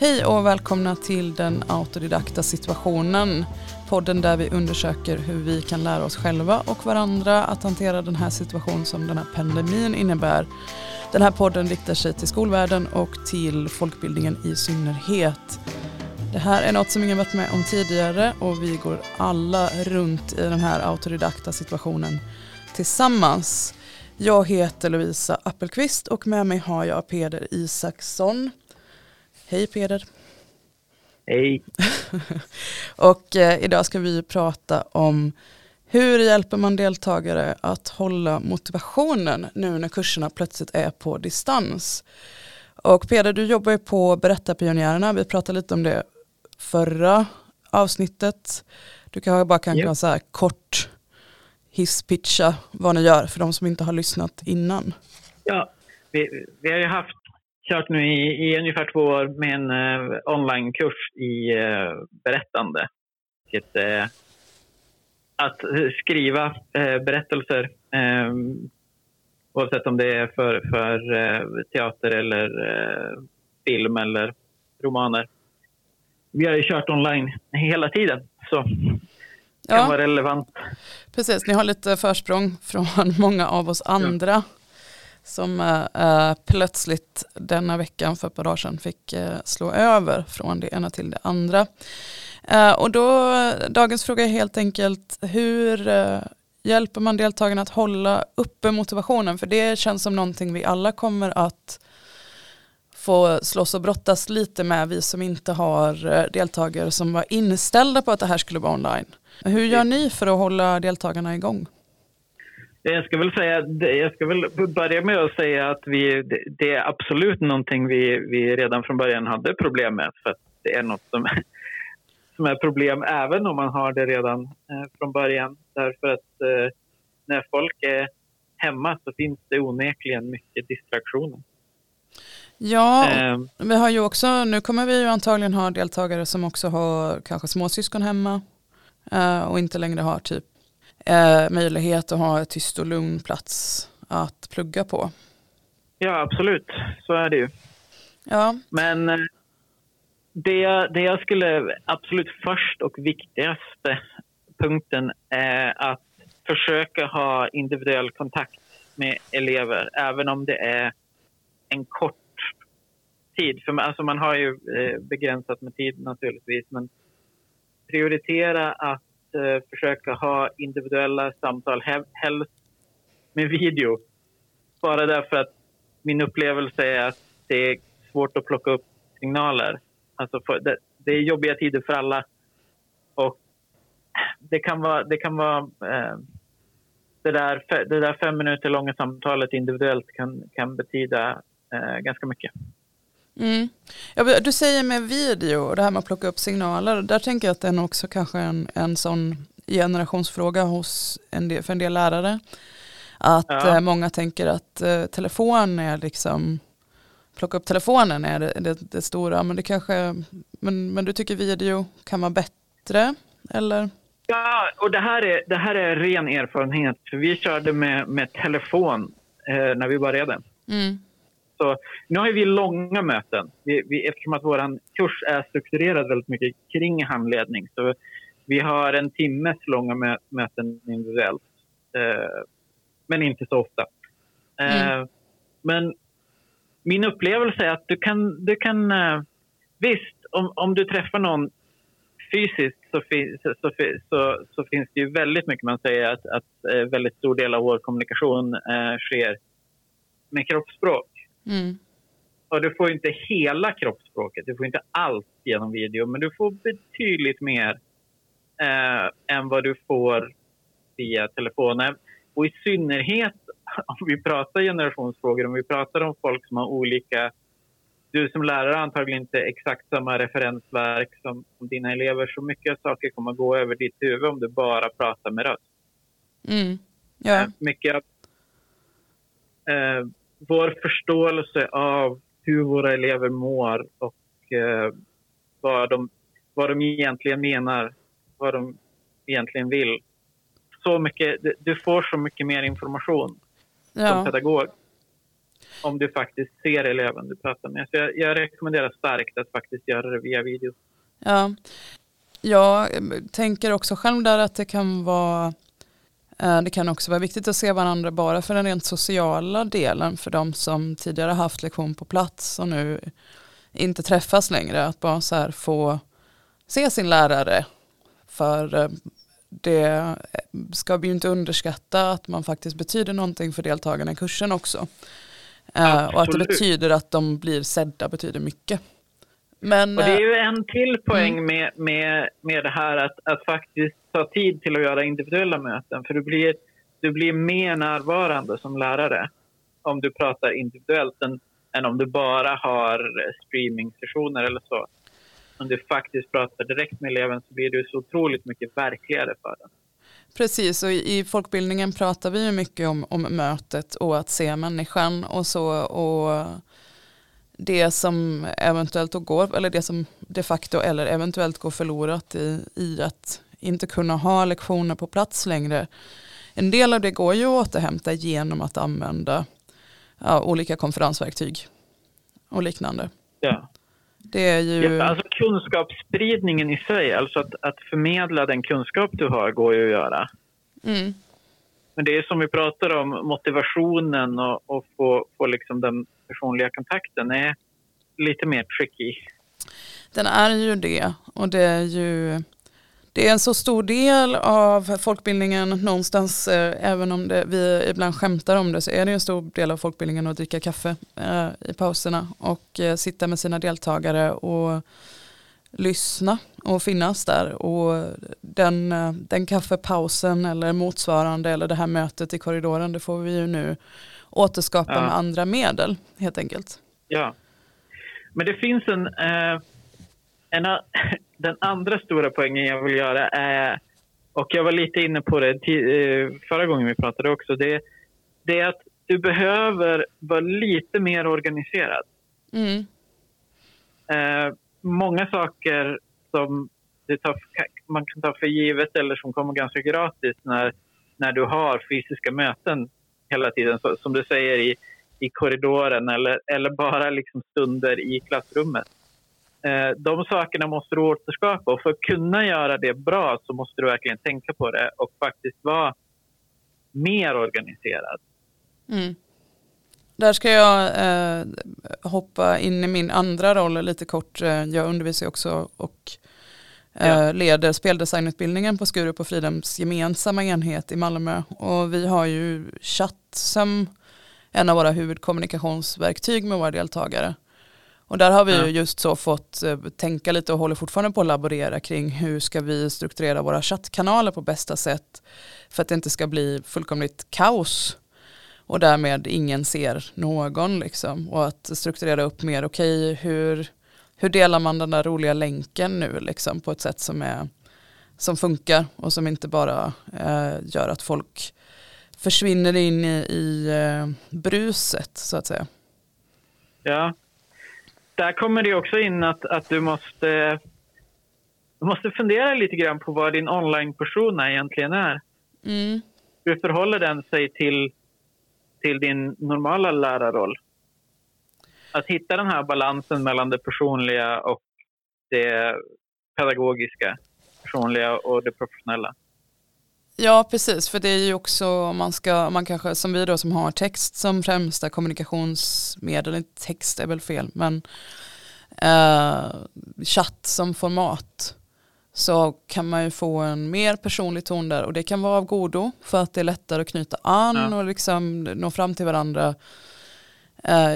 Hej och välkomna till den autodidakta situationen. Podden där vi undersöker hur vi kan lära oss själva och varandra att hantera den här situationen som den här pandemin innebär. Den här podden riktar sig till skolvärlden och till folkbildningen i synnerhet. Det här är något som ingen varit med om tidigare och vi går alla runt i den här autodidakta situationen tillsammans. Jag heter Lovisa Appelqvist och med mig har jag Peder Isaksson. Hej Peder. Hej. och eh, idag ska vi prata om hur hjälper man deltagare att hålla motivationen nu när kurserna plötsligt är på distans? Och Peder, du jobbar ju på Berättarpionjärerna. Vi pratade lite om det förra avsnittet. Du kanske bara kan yep. så här kort hisspitcha vad ni gör för de som inte har lyssnat innan. Ja, vi, vi har ju haft kört nu i, i ungefär två år med en uh, onlinekurs i uh, berättande. Ett, uh, att skriva berättelser, oavsett om det är för, för teater eller film eller romaner. Vi har ju kört online hela tiden, så det kan vara relevant. Precis, ni har lite försprång från många av oss andra. Ja som äh, plötsligt denna veckan för ett par dagar sedan fick äh, slå över från det ena till det andra. Äh, och då, dagens fråga är helt enkelt hur hjälper man deltagarna att hålla uppe motivationen? För det känns som någonting vi alla kommer att få slåss och brottas lite med, vi som inte har deltagare som var inställda på att det här skulle vara online. Hur gör ni för att hålla deltagarna igång? Jag ska väl säga, jag ska väl börja med att säga att vi, det är absolut någonting vi, vi redan från början hade problem med. För det är något som, som är problem även om man har det redan eh, från början. Därför att eh, när folk är hemma så finns det onekligen mycket distraktioner. Ja, eh. vi har ju också, nu kommer vi ju antagligen ha deltagare som också har kanske småsyskon hemma eh, och inte längre har typ eh, möjlighet att ha en tyst och lugn plats att plugga på. Ja, absolut. Så är det ju. Ja. Men eh, det, det jag skulle absolut först och viktigaste punkten är att försöka ha individuell kontakt med elever, även om det är en kort tid. För man, alltså man har ju eh, begränsat med tid naturligtvis, men prioritera att eh, försöka ha individuella samtal, helst med video. Bara därför att min upplevelse är att det är svårt att plocka upp signaler. Alltså för, det, det, är jobbiga tider för alla. Och det kan vara, det kan vara eh, det, där, det där fem minuter långa samtalet individuellt kan, kan betyda eh, ganska mycket. Mm. Ja, du säger med video och det här med att plocka upp signaler. Där tänker jag att det är nog också kanske en, en sån generationsfråga hos en del, för en del lärare. Att ja. eh, många tänker att eh, telefon är liksom, plocka upp telefonen är det, det, det, stora. Men, det kanske, men, men du tycker video kan vara bättre? Eller? Ja, och det här är, det här är ren erfarenhet. Vi körde med, med telefon eh, när vi började. Mm. Så nu har vi långa möten vi, vi, eftersom att vår kurs är strukturerad väldigt mycket kring handledning. Så vi har en timmes långa mö, möten individuellt, eh, men inte så ofta. Eh, mm. Men min upplevelse är att du kan, du kan eh, visst, om, om du träffar någon fysiskt så, så, så, så, finns det ju väldigt mycket man säger att, att eh, väldigt stor del av vår kommunikation eh, sker med kroppsspråk. Mm. Och du får inte hela kroppsspråket, du får inte allt genom video, men du får betydligt mer eh, än vad du får via telefonen. Och i synnerhet om vi pratar generationsfrågor, om vi pratar om folk som har olika... Du som lärare har antagligen inte exakt samma referensverk som, som dina elever, så mycket saker kommer att gå över ditt huvud om du bara pratar med röst. Mm. Ja. Eh, mycket eh, vår förståelse av hur våra elever mår och eh, vad, de, vad de egentligen menar, vad de egentligen vill. Så mycket, du får så mycket mer information ja. som pedagog. om du faktiskt ser eleven du pratar med. Så jag, jag rekommenderar starkt att faktiskt göra det via video. Ja, jag tänker också själv där att det kan vara det kan också vara viktigt att se varandra bara för den rent sociala delen för de som tidigare haft lektion på plats och nu inte träffas längre. Att bara så här få se sin lärare. För eh, det ska vi ju inte underskatta att man faktiskt betyder någonting för deltagarna i kursen också. Absolut. Eh, och att det betyder att de blir sedda betyder mycket. Men, och det är ju en till poäng mm. med, med, med det här att, att faktiskt ta tid till att göra individuella möten. För du blir, du blir mer närvarande som lärare om du pratar individuellt än, än om du bara har streaming-sessioner eller så. Om du faktiskt pratar direkt med eleven så blir det så otroligt mycket verkligare för den. Precis, och i folkbildningen pratar vi ju mycket om, om mötet och att se människan och så. Och det som eventuellt går, eller det som de facto eller eventuellt går förlorat i, i att inte kunna ha lektioner på plats längre. En del av det går ju att återhämta genom att använda ja, olika konferensverktyg och liknande. Ja. Det är ju... Ja, alltså kunskapsspridningen i sig, alltså att, att förmedla den kunskap du har går ju att göra. Mm. Men det är som vi pratar om, motivationen och, och få, få liksom den personliga kontakten är lite mer tricky. Den är ju det och det är ju det är en så stor del av folkbildningen någonstans, eh, även om det, vi ibland skämtar om det, så är det en stor del av folkbildningen att dricka kaffe eh, i pauserna och eh, sitta med sina deltagare och lyssna och finnas där. Och den, eh, den kaffepausen eller motsvarande eller det här mötet i korridoren, det får vi ju nu återskapa ja. med andra medel helt enkelt. Ja, men det finns en, eh, en den andra stora poängen jag vill göra är, och jag var lite inne på det eh, förra gången vi pratade också, det, det är att du behöver vara lite mer organiserad. Mm. Eh, många saker som tar, man kan ta för givet eller som kommer ganska gratis när, när du har fysiska möten hela tiden, så, som du säger i, i korridoren eller, eller bara liksom stunder i klassrummet. Eh, de sakerna måste du återskapa och för att kunna göra det bra så måste du verkligen tänka på det och faktiskt vara mer organiserad. Mm. Där ska jag eh, hoppa in i min andra roll lite kort. Eh, jag undervisar också och eh, ja. leder speldesignutbildningen på Skurup och Fridhems gemensamma enhet i Malmö. Och vi har ju chatt som en av våra huvudkommunikationsverktyg med våra deltagare. Och där har vi ja. just så fått eh, tänka lite och håller fortfarande på att laborera kring hur ska vi strukturera våra chattkanaler på bästa sätt för att det inte ska bli fullkomligt kaos och därmed ingen ser någon liksom och att strukturera upp mer okej okay, hur, hur delar man den där roliga länken nu liksom på ett sätt som är som funkar och som inte bara eh, gör att folk försvinner in i, i eh, bruset så att säga. Ja, där kommer det också in att, att du måste du måste fundera lite grann på vad din online-persona egentligen är. Mm. Hur förhåller den sig till, till din normala lärarroll? Att hitta den här balansen mellan det personliga och det pedagogiska, personliga och det professionella. Ja, precis, för det är ju också man ska, man kanske som vi då som har text som främsta kommunikationsmedel, text är väl fel, men eh, chatt som format så kan man ju få en mer personlig ton där och det kan vara av godo för att det är lättare att knyta an ja. och liksom nå fram till varandra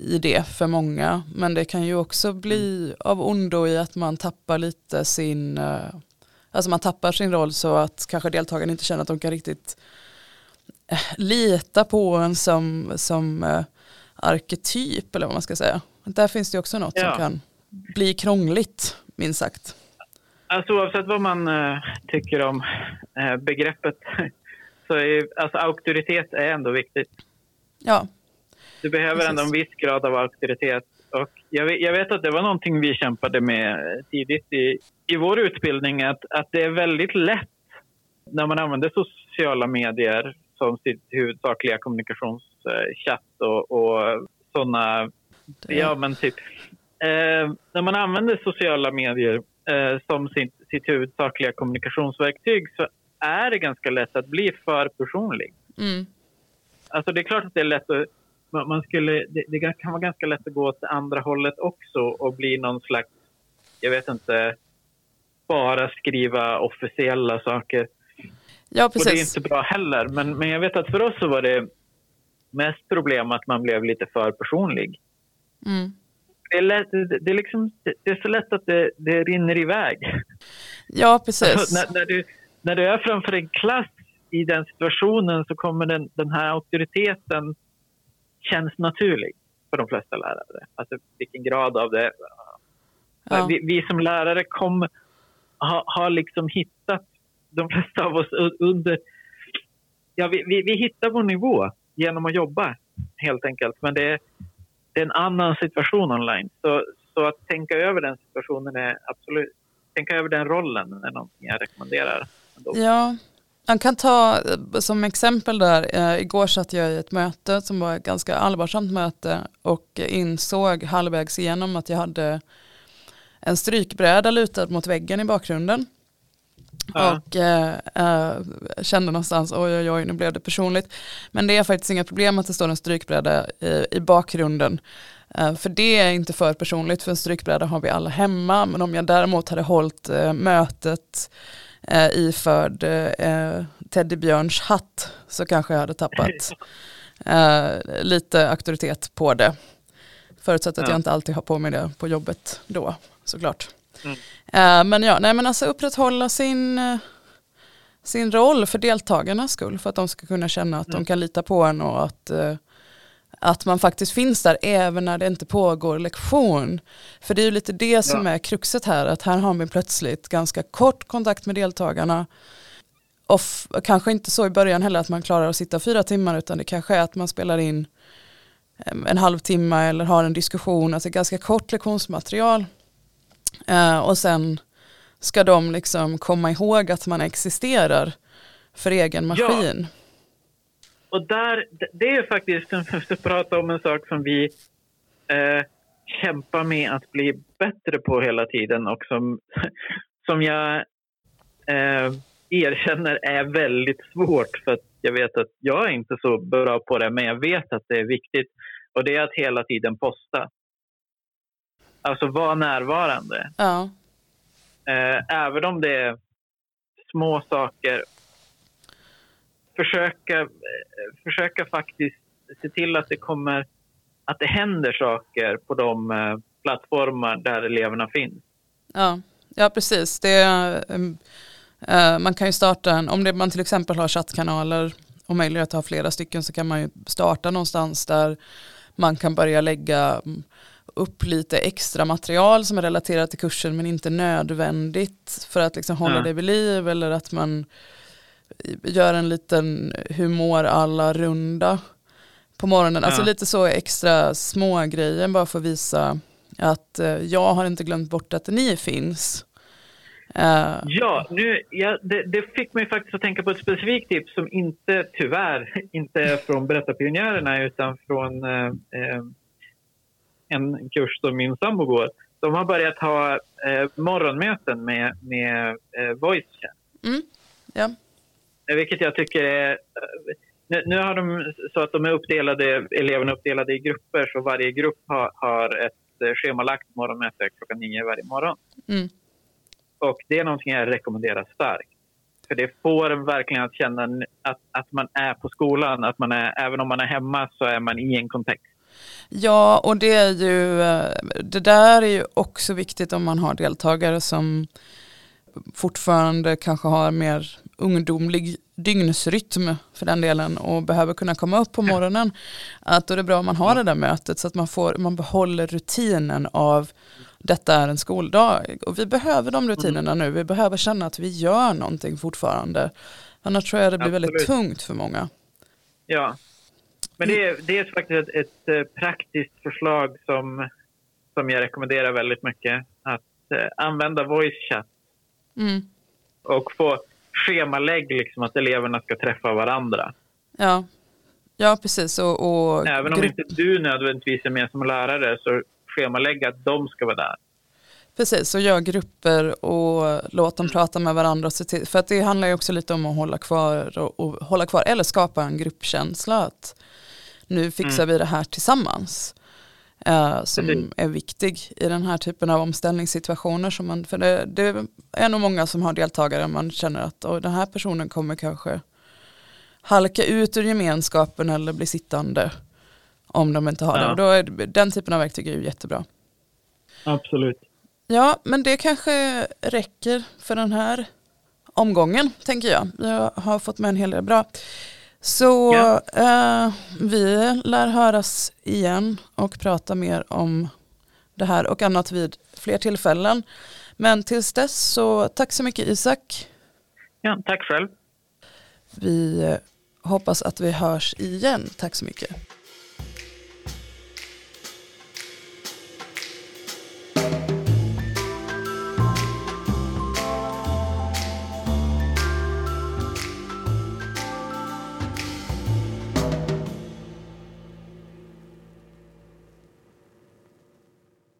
i det för många. Men det kan ju också bli av ondo i att man tappar lite sin eh, Alltså man tappar sin roll så att kanske deltagarna inte känner att de kan riktigt eh, lita på en som, som arketyp eller vad man ska säga. Där finns det också något ja. som kan bli krångligt, minst sagt. Alltså oavsett vad man tycker om begreppet så är alltså, auktoritet är ändå viktigt. Ja. Du behöver Precis. ändå en viss grad av auktoritet och jag vet, jag vet, att det var någonting vi kämpade med tidigt i, i vår utbildning, att, att det är väldigt lätt när man använder sociala medier som sitt huvudsakliga kommunikationschatt och, och sådana, ja men typ, eh, när man använder sociala medier eh, som sitt, sitt huvudsakliga kommunikationsverktyg så är det ganska lätt att bli för personlig. Mm. Alltså det är klart att det är lätt att man skulle, det, det, kan vara ganska lätt att gå åt andra hållet också och bli någon slags, jag vet inte, bara skriva officiella saker. Ja, precis. Och det är inte bra heller. Men, men jag vet att för oss så var det mest problem att man blev lite för personlig. Mm. Det, är lätt, det, är liksom, det är så lätt att det, det rinner iväg. Ja, precis. Alltså, när, när, du, när du är framför en klass i den situationen så kommer den, den här auktoriteten känns naturlig för de flesta lärare. Alltså vilken grad av det. Ja. Vi, vi, som lärare kom, ha, har liksom hittat, de flesta av oss under... Ja, vi, vi, vi hittar vår nivå genom att jobba helt enkelt. Men det är, det är en annan situation online. Så, så att tänka över den situationen är absolut... Tänka över den rollen är någonting jag rekommenderar. Ändå. Ja, man kan ta eh, som exempel där, eh, igår satt jag i ett möte som var ett ganska allvarsamt möte och insåg halvvägs igenom att jag hade en strykbräda lutad mot väggen i bakgrunden. Ja. Och eh, kände någonstans, oj oj oj, nu blev det personligt. Men det är faktiskt inga problem att det står en strykbräda i, i bakgrunden. För det är inte för personligt, för en strykbräda har vi alla hemma. Men om jag däremot hade hållit mötet eh, iförd eh, teddybjörns hatt så kanske jag hade tappat eh, lite auktoritet på det. Förutsatt att ja. jag inte alltid har på mig det på jobbet då såklart. Mm. Eh, men ja, nej men alltså upprätthålla sin, eh, sin roll för deltagarnas skull. För att de ska kunna känna att mm. de kan lita på en och att eh, att man faktiskt finns där även när det inte pågår lektion. För det är ju lite det som är kruxet här, att här har vi plötsligt ganska kort kontakt med deltagarna. Och kanske inte så i början heller att man klarar att sitta fyra timmar utan det kanske är att man spelar in en halvtimme eller har en diskussion, alltså ganska kort lektionsmaterial. Uh, och sen ska de liksom komma ihåg att man existerar för egen maskin. Ja och där, det är faktiskt, om vi prata om en sak som vi eh, kämpar med att bli bättre på hela tiden och som, som jag eh, erkänner är väldigt svårt för att jag vet att jag är inte så bra på det men jag vet att det är viktigt och det är att hela tiden posta. Alltså vara närvarande. Ja. Eh, även om det är små saker försöka, eh, försöka faktiskt se till att det kommer att det händer saker på de eh, plattformar där eleverna finns. Ja, ja precis. Det, äh, man kan ju starta en, om det, man till exempel har chattkanaler och möjlighet att ha flera stycken så kan man ju starta någonstans där man kan börja lägga mm, upp lite extra material som är relaterat till kursen men inte nödvändigt för att liksom hålla ja. det vid liv eller att man gör en liten hur mår alla runda på morgonen. Alltså ja. Alltså lite så extra små grejer bara för att visa att uh, jag har inte glömt bort att ni finns. Uh, ja, nu, ja det, det, fick mig faktiskt att tänka på ett specifikt tips som inte tyvärr inte är från Berättarpionjärerna utan från uh, en kurs som min sambo går. De har börjat ha morgonmöten med, med voice chat. Mm, ja. Vilket jag tycker är... Nu, nu, har de så att de är uppdelade, eleverna uppdelade i grupper så varje grupp har, har ett eh, schemalagt morgonmöte klockan nio varje morgon. Mm. Och det är någonting jag rekommenderar starkt. För det får en verkligen att känna att, att man är på skolan, att man är, även om man är hemma så är man i en kontext. Ja, och det är ju, eh, det där är ju också viktigt om man har deltagare som fortfarande kanske har mer ungdomlig dygnsrytm för den delen och behöver kunna komma upp på morgonen. Att då är det bra om man har det där mötet så att man, får, man behåller rutinen av detta är en skoldag. Och vi behöver de rutinerna nu. Vi behöver känna att vi gör någonting fortfarande. Annars tror jag det blir Absolut. väldigt tungt för många. Ja, men det är, det är faktiskt ett, ett eh, praktiskt förslag som, som jag rekommenderar väldigt mycket. Att eh, använda voice chat. Mm. Och få schemalägg liksom att eleverna ska träffa varandra. Ja. Ja, precis. Och, och Även om inte du nödvändigtvis är med som lärare så schemalägga att de ska vara där. Precis, och gör grupper och låt dem prata med varandra. Till, för att det handlar ju också lite om att hålla kvar, och, och hålla kvar eller skapa en gruppkänsla. Att nu fixar mm. vi det här tillsammans. Uh, som Precis. är viktig i den här typen av omställningssituationer. Som man, för det, det är nog många som har deltagare man känner att oh, den här personen kommer kanske halka ut ur gemenskapen eller bli sittande om de inte har ja. det. Och då är den typen av verktyg är ju jättebra. Absolut. Ja, men det kanske räcker för den här omgången, tänker jag. Jag har fått med en hel del bra. Så ja. eh, vi lär höras igen och prata mer om det här och annat vid fler tillfällen. Men tills dess så tack så mycket Isak. Ja, tack själv. Vi hoppas att vi hörs igen. Tack så mycket.